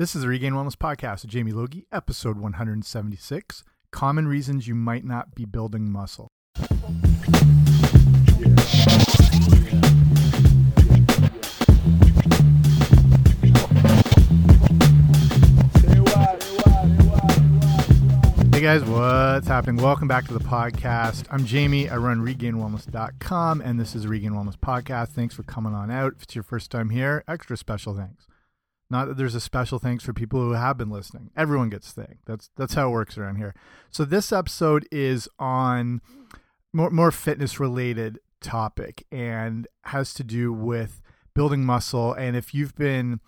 This is the Regained Wellness Podcast with Jamie Logie, episode 176 Common Reasons You Might Not Be Building Muscle. Hey guys, what's happening? Welcome back to the podcast. I'm Jamie. I run regainedwellness.com and this is the Regained Wellness Podcast. Thanks for coming on out. If it's your first time here, extra special thanks. Not that there's a special thanks for people who have been listening. Everyone gets thanked. That's that's how it works around here. So this episode is on more more fitness related topic and has to do with building muscle and if you've been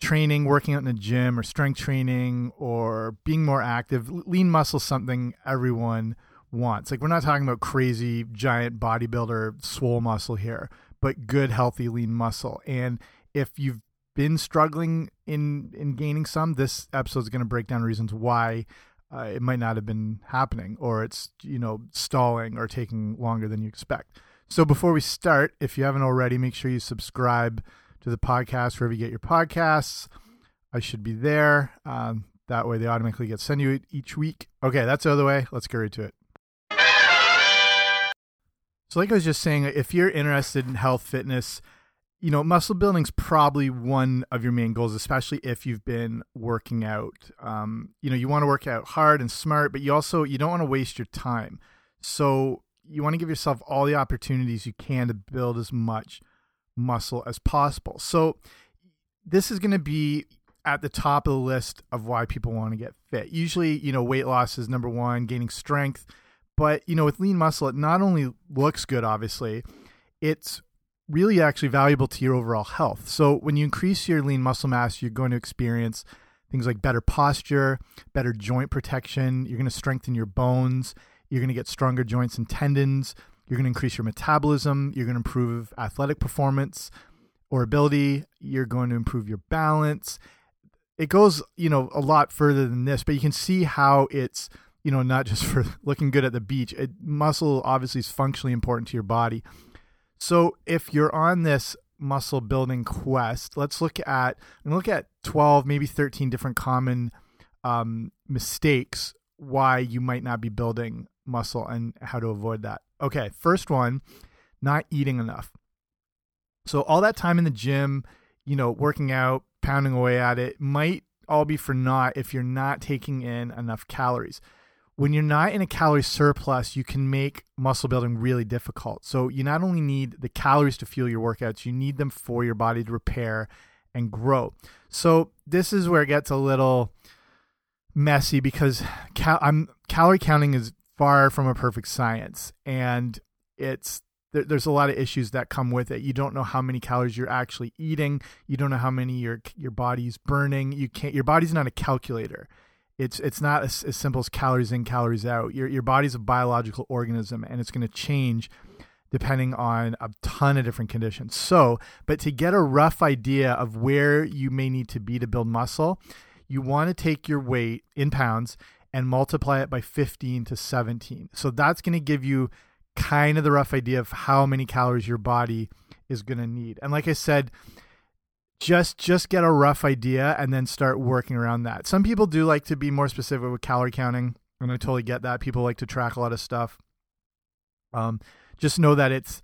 training, working out in a gym or strength training or being more active, lean muscle something everyone wants. Like we're not talking about crazy giant bodybuilder swole muscle here, but good healthy lean muscle. And if you've been struggling in in gaining some, this episode is going to break down reasons why uh, it might not have been happening or it's you know stalling or taking longer than you expect. So before we start, if you haven't already, make sure you subscribe to the podcast wherever you get your podcasts. I should be there. Um, that way they automatically get sent you each week. Okay, that's the other way. Let's get right to it. So, like I was just saying, if you're interested in health, fitness, you know, muscle building is probably one of your main goals, especially if you've been working out. Um, you know, you want to work out hard and smart, but you also you don't want to waste your time. So you want to give yourself all the opportunities you can to build as much muscle as possible. So this is going to be at the top of the list of why people want to get fit. Usually, you know, weight loss is number one, gaining strength. But, you know, with lean muscle, it not only looks good, obviously, it's really actually valuable to your overall health. So when you increase your lean muscle mass, you're going to experience things like better posture, better joint protection. You're going to strengthen your bones. You're going to get stronger joints and tendons. You're going to increase your metabolism. You're going to improve athletic performance or ability. You're going to improve your balance. It goes, you know, a lot further than this, but you can see how it's, you know, not just for looking good at the beach. It, muscle obviously is functionally important to your body. So if you're on this muscle building quest, let's look at and look at 12, maybe 13 different common um, mistakes why you might not be building muscle and how to avoid that. Okay, first one, not eating enough. So all that time in the gym, you know, working out, pounding away at it might all be for naught if you're not taking in enough calories. When you're not in a calorie surplus, you can make muscle building really difficult. So you not only need the calories to fuel your workouts, you need them for your body to repair and grow. So this is where it gets a little messy because cal I'm calorie counting is far from a perfect science and it's there, there's a lot of issues that come with it you don't know how many calories you're actually eating you don't know how many your your body's burning you can't your body's not a calculator it's it's not as, as simple as calories in calories out your your body's a biological organism and it's going to change depending on a ton of different conditions so but to get a rough idea of where you may need to be to build muscle you want to take your weight in pounds and multiply it by 15 to 17. So that's going to give you kind of the rough idea of how many calories your body is going to need. And like I said, just just get a rough idea and then start working around that. Some people do like to be more specific with calorie counting, and I totally get that. People like to track a lot of stuff. Um, just know that it's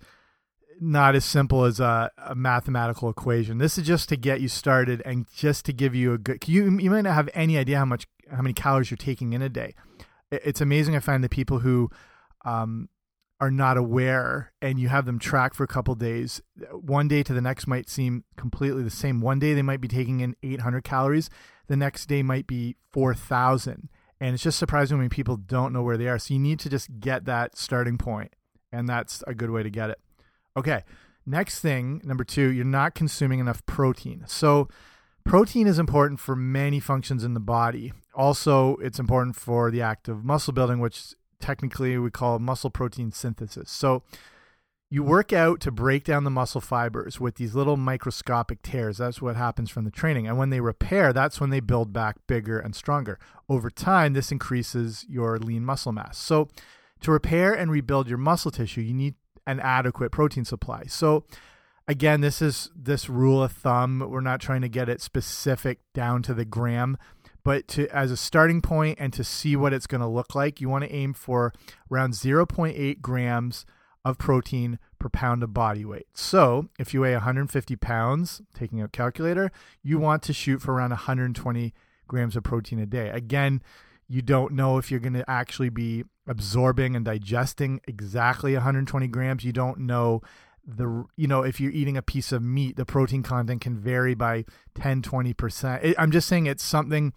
not as simple as a, a, mathematical equation. This is just to get you started and just to give you a good. You you might not have any idea how much how many calories you're taking in a day. It's amazing. I find that people who um, are not aware and you have them track for a couple days, one day to the next might seem completely the same. One day they might be taking in 800 calories, the next day might be 4,000. And it's just surprising when people don't know where they are. So you need to just get that starting point, and that's a good way to get it. Okay, next thing, number two, you're not consuming enough protein. So Protein is important for many functions in the body. Also, it's important for the act of muscle building, which technically we call muscle protein synthesis. So, you hmm. work out to break down the muscle fibers with these little microscopic tears. That's what happens from the training. And when they repair, that's when they build back bigger and stronger. Over time, this increases your lean muscle mass. So, to repair and rebuild your muscle tissue, you need an adequate protein supply. So, again, this is this rule of thumb. We're not trying to get it specific down to the gram, but to as a starting point and to see what it's going to look like, you want to aim for around 0.8 grams of protein per pound of body weight. So if you weigh 150 pounds, taking a calculator, you want to shoot for around 120 grams of protein a day. Again, you don't know if you're going to actually be absorbing and digesting exactly 120 grams. You don't know the you know if you're eating a piece of meat the protein content can vary by 10 20% i'm just saying it's something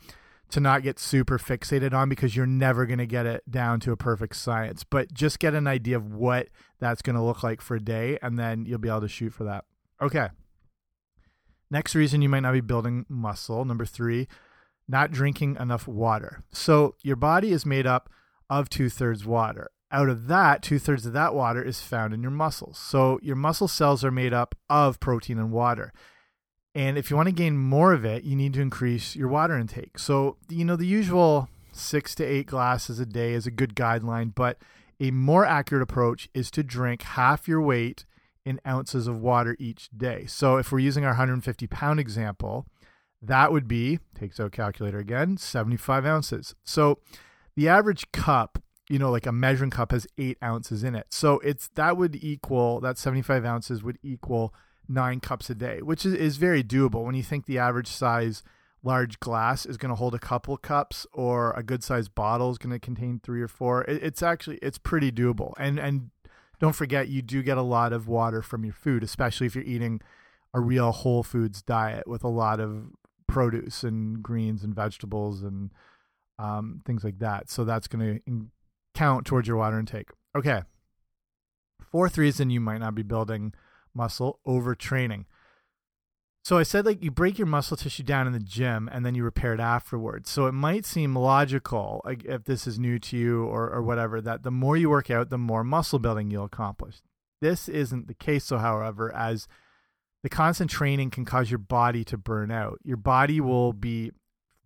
to not get super fixated on because you're never going to get it down to a perfect science. But just get an idea of what that's going to look like for a day and then you'll be able to shoot for that. Okay. Next reason you might not be building muscle. Number 3 not drinking enough water. So your body is made up of two-thirds water out of that, two thirds of that water is found in your muscles. So your muscle cells are made up of protein and water. And if you want to gain more of it, you need to increase your water intake. So, you know, the usual six to eight glasses a day is a good guideline, but a more accurate approach is to drink half your weight in ounces of water each day. So if we're using our 150 pound example, that would be, takes out calculator again, 75 ounces. So the average cup you know, like a measuring cup has eight ounces in it. So it's that would equal that 75 ounces would equal nine cups a day, which is, is very doable when you think the average size large glass is going to hold a couple cups or a good sized bottle is going to contain three or four. It, it's actually, it's pretty doable. And, and don't forget, you do get a lot of water from your food, especially if you're eating a real whole foods diet with a lot of produce and greens and vegetables and um, things like that. So that's going to count towards your water intake. Okay. Fourth reason you might not be building muscle overtraining. So I said like you break your muscle tissue down in the gym and then you repair it afterwards. So it might seem logical like if this is new to you or or whatever that the more you work out the more muscle building you'll accomplish. This isn't the case so however as the constant training can cause your body to burn out. Your body will be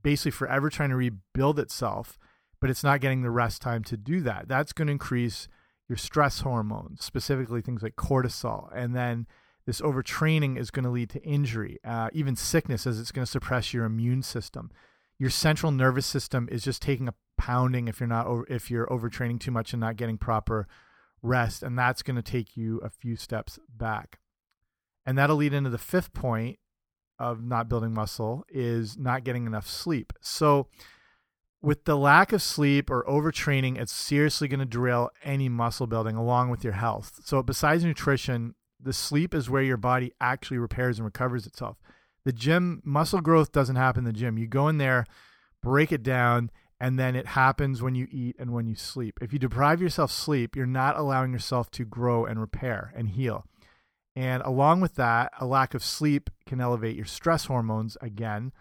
basically forever trying to rebuild itself but it's not getting the rest time to do that. That's going to increase your stress hormones, specifically things like cortisol. And then this overtraining is going to lead to injury, uh, even sickness, as it's going to suppress your immune system. Your central nervous system is just taking a pounding if you're not over, if you're overtraining too much and not getting proper rest, and that's going to take you a few steps back. And that'll lead into the fifth point of not building muscle is not getting enough sleep. So with the lack of sleep or overtraining, it's seriously going to derail any muscle building along with your health. So, besides nutrition, the sleep is where your body actually repairs and recovers itself. The gym, muscle growth doesn't happen in the gym. You go in there, break it down, and then it happens when you eat and when you sleep. If you deprive yourself sleep, you're not allowing yourself to grow and repair and heal. And along with that, a lack of sleep can elevate your stress hormones again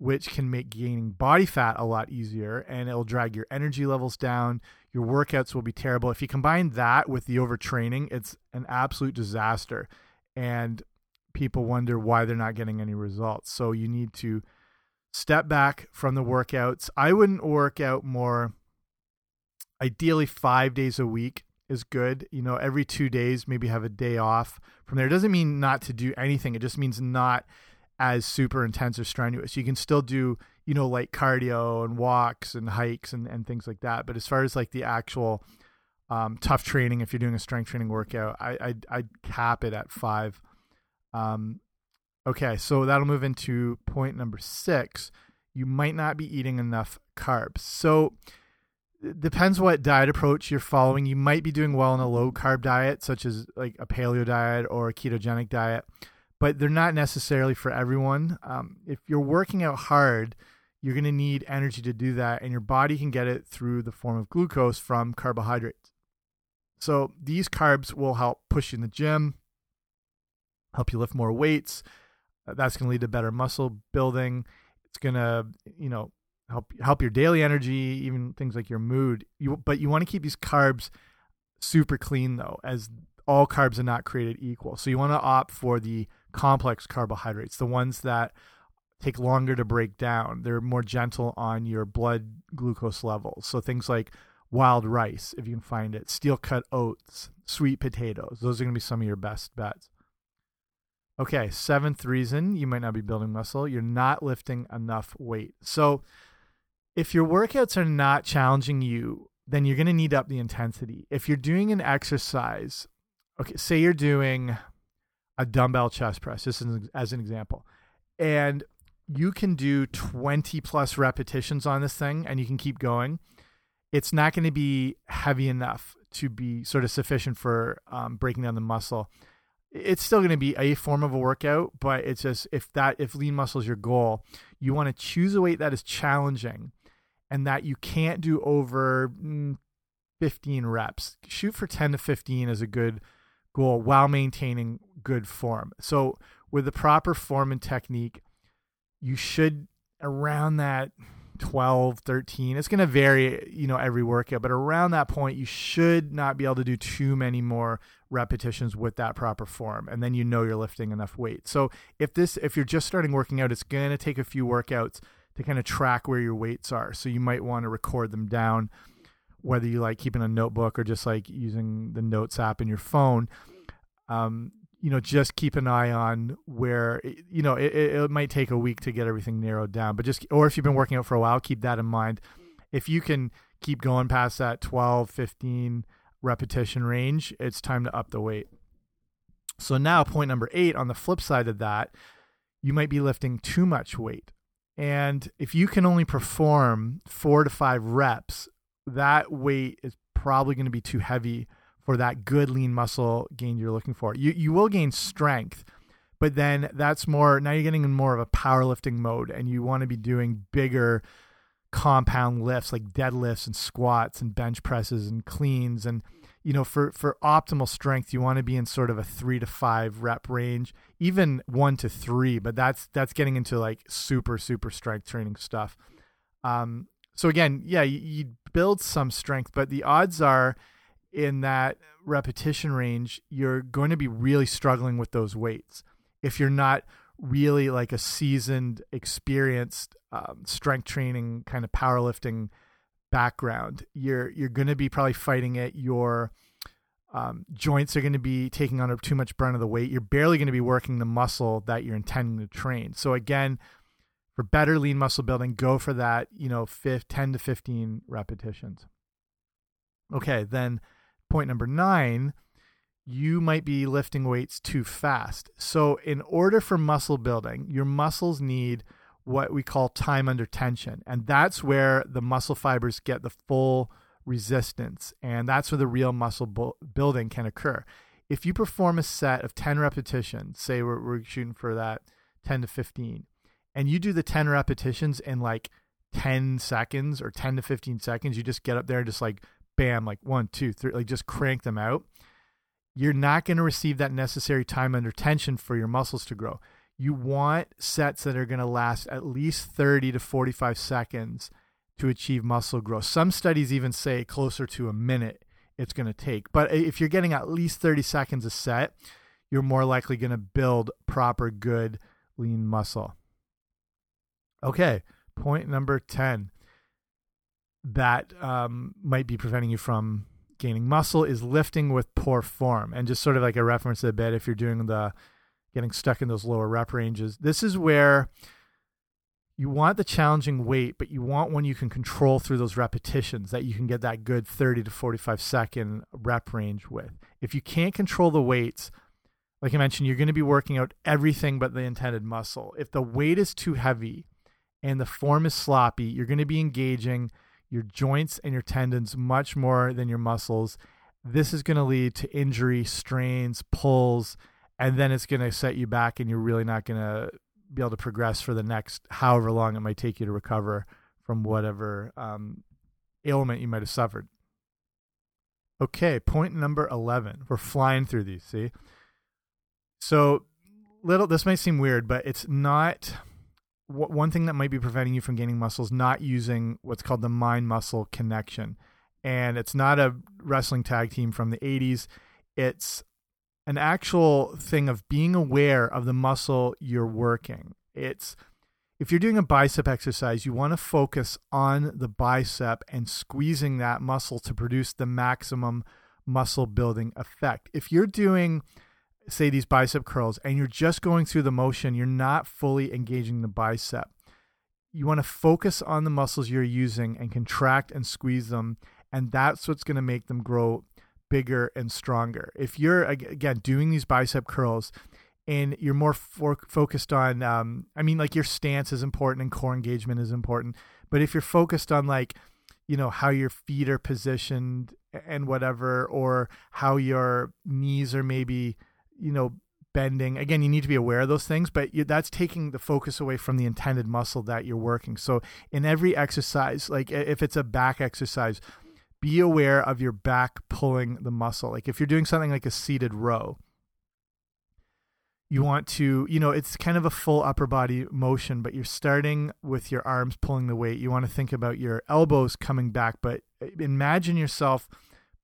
which can make gaining body fat a lot easier and it'll drag your energy levels down. Your workouts will be terrible. If you combine that with the overtraining, it's an absolute disaster. And people wonder why they're not getting any results. So you need to step back from the workouts. I wouldn't work out more. Ideally, five days a week is good. You know, every two days, maybe have a day off from there. It doesn't mean not to do anything, it just means not as super intense or strenuous. You can still do, you know, like cardio and walks and hikes and, and things like that. But as far as like the actual um, tough training, if you're doing a strength training workout, I, I'd, I'd cap it at five. Um, okay, so that'll move into point number six. You might not be eating enough carbs. So it depends what diet approach you're following. You might be doing well in a low carb diet, such as like a paleo diet or a ketogenic diet but they're not necessarily for everyone. Um, if you're working out hard, you're going to need energy to do that, and your body can get it through the form of glucose from carbohydrates. So these carbs will help push you in the gym, help you lift more weights. Uh, that's going to lead to better muscle building. It's going to, you know, help help your daily energy, even things like your mood. You, but you want to keep these carbs super clean though, as all carbs are not created equal. So you want to opt for the complex carbohydrates, the ones that take longer to break down. They're more gentle on your blood glucose levels. So things like wild rice, if you can find it, steel cut oats, sweet potatoes. Those are going to be some of your best bets. Okay, seventh reason you might not be building muscle, you're not lifting enough weight. So if your workouts are not challenging you, then you're going to need up the intensity. If you're doing an exercise, okay, say you're doing a dumbbell chest press, just as an example, and you can do 20 plus repetitions on this thing and you can keep going, it's not going to be heavy enough to be sort of sufficient for um, breaking down the muscle. It's still going to be a form of a workout, but it's just if that if lean muscle is your goal, you want to choose a weight that is challenging and that you can't do over mm, 15 reps. Shoot for 10 to 15 is a good goal while maintaining good form. So with the proper form and technique, you should around that 12, 13. It's going to vary, you know, every workout, but around that point, you should not be able to do too many more repetitions with that proper form. And then you know you're lifting enough weight. So if this, if you're just starting working out, it's going to take a few workouts to kind of track where your weights are. So you might want to record them down, whether you like keeping a notebook or just like using the notes app in your phone. Um, you know, just keep an eye on where, you know, it, it might take a week to get everything narrowed down, but just, or if you've been working out for a while, keep that in mind. If you can keep going past that 12, 15 repetition range, it's time to up the weight. So now, point number eight, on the flip side of that, you might be lifting too much weight. And if you can only perform four to five reps, that weight is probably going to be too heavy for that good lean muscle gain you're looking for. You you will gain strength, but then that's more now you're getting in more of a powerlifting mode and you want to be doing bigger compound lifts like deadlifts and squats and bench presses and cleans and you know for for optimal strength you want to be in sort of a 3 to 5 rep range even 1 to 3 but that's that's getting into like super super strength training stuff um so again yeah you, build some strength but the odds are in that repetition range, you're going to be really struggling with those weights. If you're not really like a seasoned, experienced um, strength training kind of powerlifting background, you're you're going to be probably fighting it. Your um, joints are going to be taking on too much brunt of the weight. You're barely going to be working the muscle that you're intending to train. So again, for better lean muscle building, go for that. You know, 10 to 15 repetitions. Okay, then point number nine, you might be lifting weights too fast. So, in order for muscle building, your muscles need what we call time under tension. And that's where the muscle fibers get the full resistance. And that's where the real muscle building can occur. If you perform a set of 10 repetitions, say we're, we're shooting for that 10 to 15, and you do the 10 repetitions in like 10 seconds or 10 to 15 seconds, you just get up there and just like bam, like one, two, three, like just crank them out, you're not going to receive that necessary time under tension for your muscles to grow. You want sets that are going to last at least 30 to 45 seconds to achieve muscle growth. Some studies even say closer to a minute it's going to take. But if you're getting at least 30 seconds a set, you're more likely going to build proper, good, lean muscle. Okay, point number 10 that um, might be preventing you from gaining muscle is lifting with poor form. And just sort of like a reference a bit, if you're doing the getting stuck in those lower rep ranges, this is where you want the challenging weight, but you want one you can control through those repetitions that you can get that good 30 to 45 second rep range with. If you can't control the weights, like I mentioned, you're going to be working out everything but the intended muscle. If the weight is too heavy and the form is sloppy, you're going to be engaging your joints and your tendons much more than your muscles. This is going to lead to injury, strains, pulls, and then it's going to set you back, and you're really not going to be able to progress for the next however long it might take you to recover from whatever um, ailment you might have suffered. Okay, point number 11. We're flying through these, see? So, little, this might seem weird, but it's not one thing that might be preventing you from gaining muscle is not using what's called the mind muscle connection. And it's not a wrestling tag team from the 80s. It's an actual thing of being aware of the muscle you're working. It's if you're doing a bicep exercise, you want to focus on the bicep and squeezing that muscle to produce the maximum muscle building effect. If you're doing say these bicep curls and you're just going through the motion, you're not fully engaging the bicep. You want to focus on the muscles you're using and contract and squeeze them. And that's what's going to make them grow bigger and stronger. If you're, again, doing these bicep curls, and you're more focused on um, i mean like your stance is important and core engagement is important but if you're focused on like you know how your feet are positioned and whatever or how your knees are maybe you know bending. Again you need to be aware of those things but you, that's taking the focus away from the intended muscle that you're working. So in every exercise like if it's a back exercise be aware of your back pulling the muscle. Like if you're doing something like a seated row you want to you know it's kind of a full upper body motion but you're starting with your arms pulling the weight. You want to think about your elbows coming back but uh, imagine yourself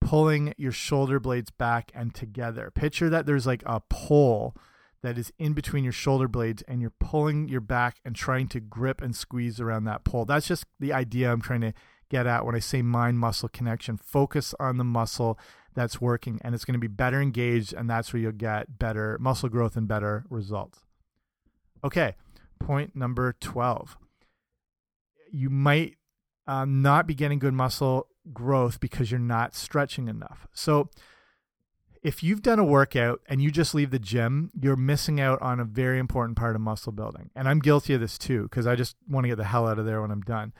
pulling your shoulder blades back and together picture that there's like a pole that is in between your shoulder blades and you're pulling your back and trying to grip and squeeze around that pole that's just the idea i'm trying to get at when i say mind muscle connection focus on the muscle that's working and it's going to be better engaged and that's where you'll get better muscle growth and better results. Okay, point number 12. You might um, not be getting good muscle growth because you're not stretching enough. So, if you've done a workout and you just leave the gym, you're missing out on a very important part of muscle building. And I'm guilty of this too because I just want to get the hell out of there when I'm done.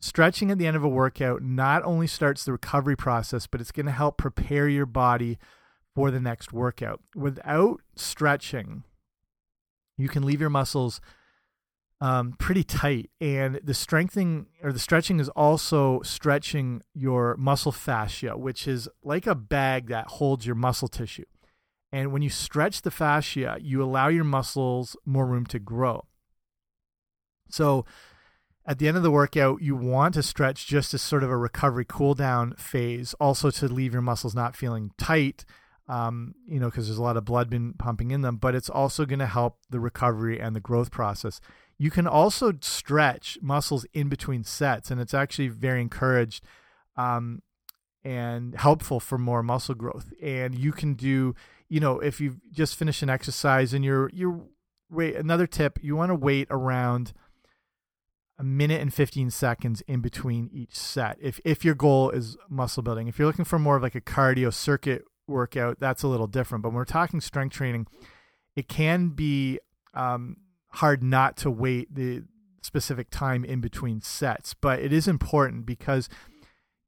Stretching at the end of a workout not only starts the recovery process, but it's going to help prepare your body for the next workout. Without stretching, you can leave your muscles um, pretty tight, and the strengthening or the stretching is also stretching your muscle fascia, which is like a bag that holds your muscle tissue. And when you stretch the fascia, you allow your muscles more room to grow. So, at the end of the workout, you want to stretch just as sort of a recovery cool down phase, also to leave your muscles not feeling tight, um, you know, because there's a lot of blood been pumping in them, but it's also going to help the recovery and the growth process. You can also stretch muscles in between sets, and it's actually very encouraged um, and helpful for more muscle growth. And you can do, you know, if you've just finished an exercise and you're, you're, wait, another tip, you want to wait around – a minute and 15 seconds in between each set if if your goal is muscle building if you're looking for more of like a cardio circuit workout that's a little different but when we're talking strength training it can be um, hard not to wait the specific time in between sets but it is important because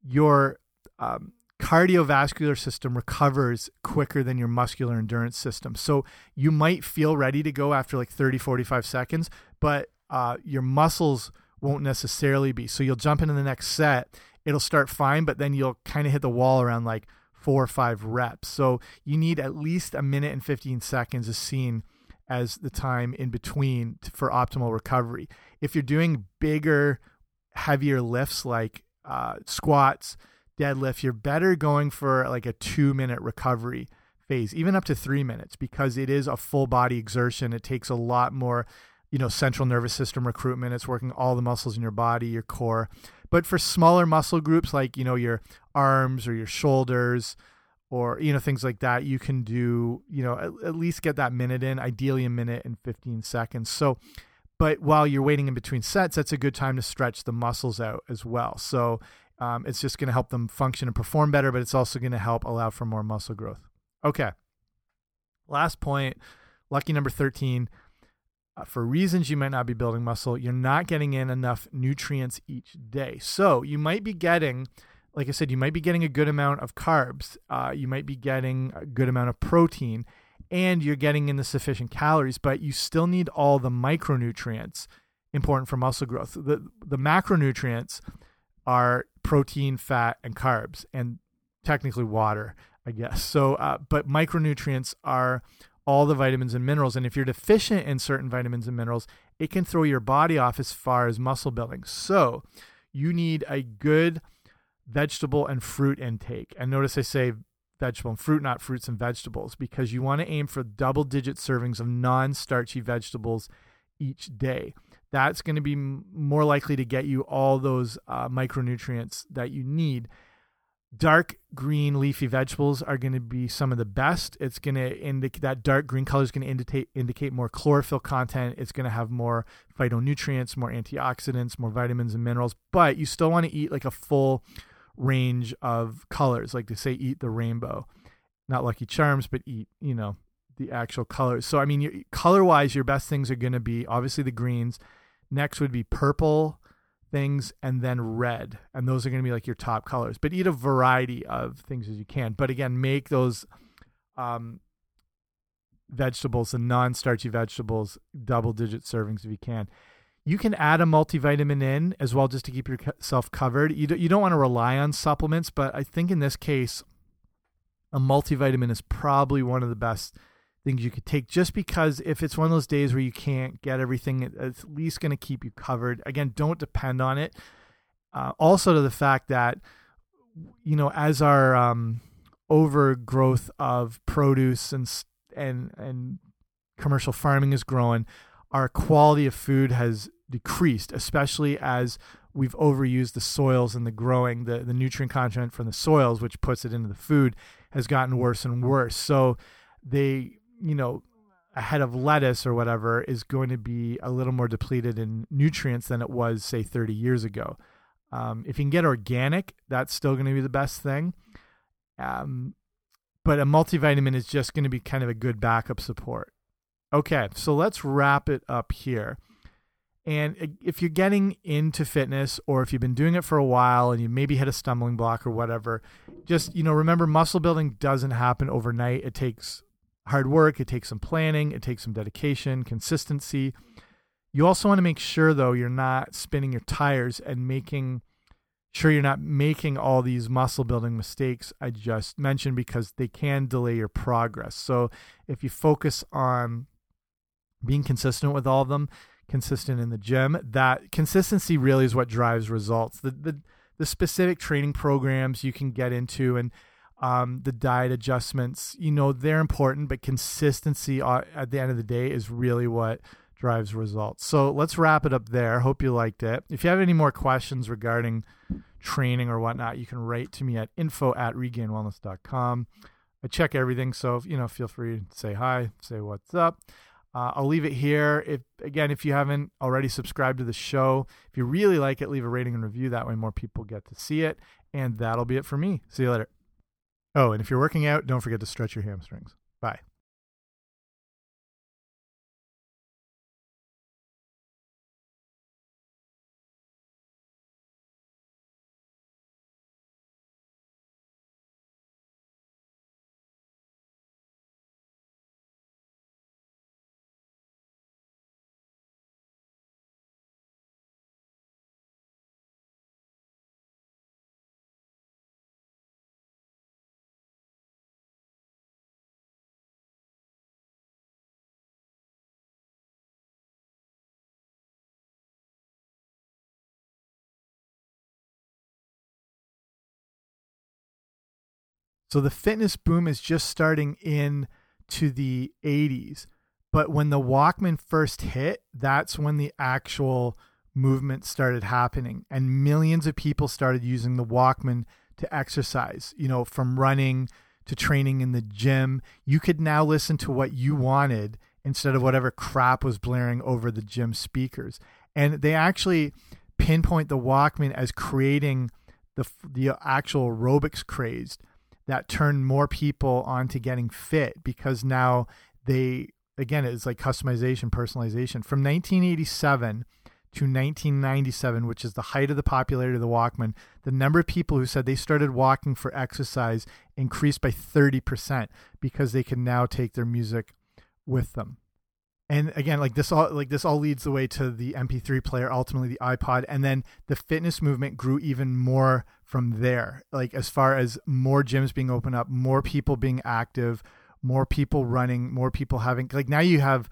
your um, cardiovascular system recovers quicker than your muscular endurance system so you might feel ready to go after like 30 45 seconds but uh, your muscles won't necessarily be. So you'll jump into the next set, it'll start fine, but then you'll kind of hit the wall around like four or five reps. So you need at least a minute and 15 seconds of scene as the time in between for optimal recovery. If you're doing bigger, heavier lifts like uh, squats, deadlift, you're better going for like a two minute recovery phase, even up to three minutes, because it is a full body exertion. It takes a lot more you know central nervous system recruitment it's working all the muscles in your body your core but for smaller muscle groups like you know your arms or your shoulders or you know things like that you can do you know at, at, least get that minute in ideally a minute and 15 seconds. So but while you're waiting in between sets that's a good time to stretch the muscles out as well. So um, it's just going to help them function and perform better but it's also going to help allow for more muscle growth. Okay. Last point lucky number 13 uh, for reasons you might not be building muscle, you're not getting in enough nutrients each day. So you might be getting, like I said, you might be getting a good amount of carbs, uh, you might be getting a good amount of protein, and you're getting in the sufficient calories, but you still need all the micronutrients important for muscle growth. The, the macronutrients are protein, fat, and carbs, and technically water, I guess. So, uh, but micronutrients are all the vitamins and minerals. And if you're deficient in certain vitamins and minerals, it can throw your body off as far as muscle building. So you need a good vegetable and fruit intake. And notice I say vegetable and fruit, not fruits and vegetables, because you want to aim for double digit servings of non starchy vegetables each day. That's going to be more likely to get you all those uh, micronutrients that you need. dark green leafy vegetables are going to be some of the best. It's going to indicate that dark green color is going to indicate indicate more chlorophyll content. It's going to have more phytonutrients, more antioxidants, more vitamins and minerals. But you still want to eat like a full range of colors, like they say, eat the rainbow. Not Lucky Charms, but eat you know the actual colors. So I mean, color wise, your best things are going to be obviously the greens. Next would be purple things and then red and those are going to be like your top colors but eat a variety of things as you can but again make those um, vegetables and non-starchy vegetables double digit servings if you can you can add a multivitamin in as well just to keep yourself covered you, do, you don't want to rely on supplements but i think in this case a multivitamin is probably one of the best things you could take just because if it's one of those days where you can't get everything, it's at least going to keep you covered. Again, don't depend on it. Uh, also, to the fact that, you know, as our um, overgrowth of produce and and and commercial farming is growing, our quality of food has decreased, especially as we've overused the soils and the growing, the, the nutrient content from the soils, which puts it into the food, has gotten worse and worse. So they you know, a head of lettuce or whatever is going to be a little more depleted in nutrients than it was, say, 30 years ago. Um, if you can get organic, that's still going to be the best thing. Um, but a multivitamin is just going to be kind of a good backup support. Okay, so let's wrap it up here. And if you're getting into fitness or if you've been doing it for a while and you maybe hit a stumbling block or whatever, just, you know, remember muscle building doesn't happen overnight. It takes hard work, it takes some planning, it takes some dedication, consistency. You also want to make sure, though, you're not spinning your tires and making sure you're not making all these muscle building mistakes I just mentioned because they can delay your progress. So if you focus on being consistent with all of them, consistent in the gym, that consistency really is what drives results. The the the specific training programs you can get into and um, the diet adjustments, you know, they're important, but consistency at the end of the day is really what drives results. So let's wrap it up there. Hope you liked it. If you have any more questions regarding training or whatnot, you can write to me at info at regainedwellness.com. I check everything, so you know, feel free to say hi, say what's up. Uh, I'll leave it here. If again, if you haven't already subscribed to the show, if you really like it, leave a rating and review. That way, more people get to see it. And that'll be it for me. See you later. Oh, and if you're working out, don't forget to stretch your hamstrings. Bye. So the fitness boom is just starting in to the 80s. But when the Walkman first hit, that's when the actual movement started happening and millions of people started using the Walkman to exercise, you know, from running to training in the gym. You could now listen to what you wanted instead of whatever crap was blaring over the gym speakers. And they actually pinpoint the Walkman as creating the the actual aerobics craze that turned more people onto getting fit because now they again it's like customization personalization. From 1987 to 1997 which is the height of the popularity of the walkman the number of people who said they started walking for exercise increased by 30% because they can now take their music with them and again like this all like this all leads the way to the mp3 player ultimately the ipod and then the fitness movement grew even more from there. Like as far as more gyms being opened up more people being active more people running more people having like now you have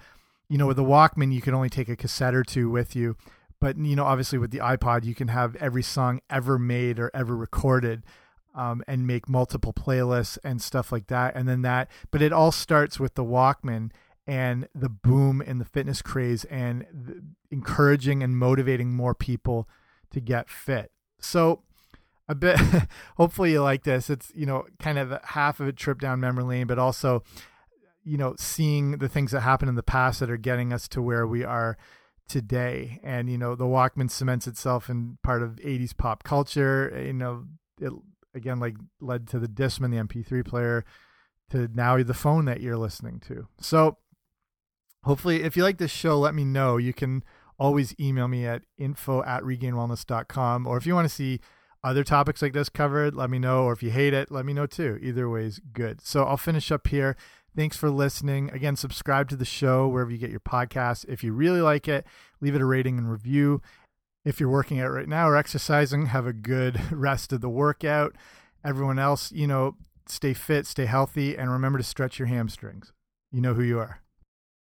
you know with the walkman you can only take a cassette or two with you. But you know obviously with the ipod you can have every song ever made or ever recorded um, and make multiple playlists and stuff like that. And then that but it all starts with the walkman and the boom in the fitness craze and encouraging and motivating more people to get fit. So, a bit hopefully you like this. It's you know kind of half of a trip down memory lane but also you know seeing the things that happened in the past that are getting us to where we are today. And you know the walkman cements itself in part of 80s pop culture eh, you know it again like led to the discman the mp3 player to now the phone that you're listening to. So hopefully if you like this show let me know you can always email me at info at regainedwellness.com or if you want to see other topics like this covered, let me know. Or if you hate it, let me know too. Either way is good. So I'll finish up here. Thanks for listening. Again, subscribe to the show wherever you get your podcasts. If you really like it, leave it a rating and review. If you're working out right now or exercising, have a good rest of the workout. Everyone else, you know, stay fit, stay healthy, and remember to stretch your hamstrings. You know who you are.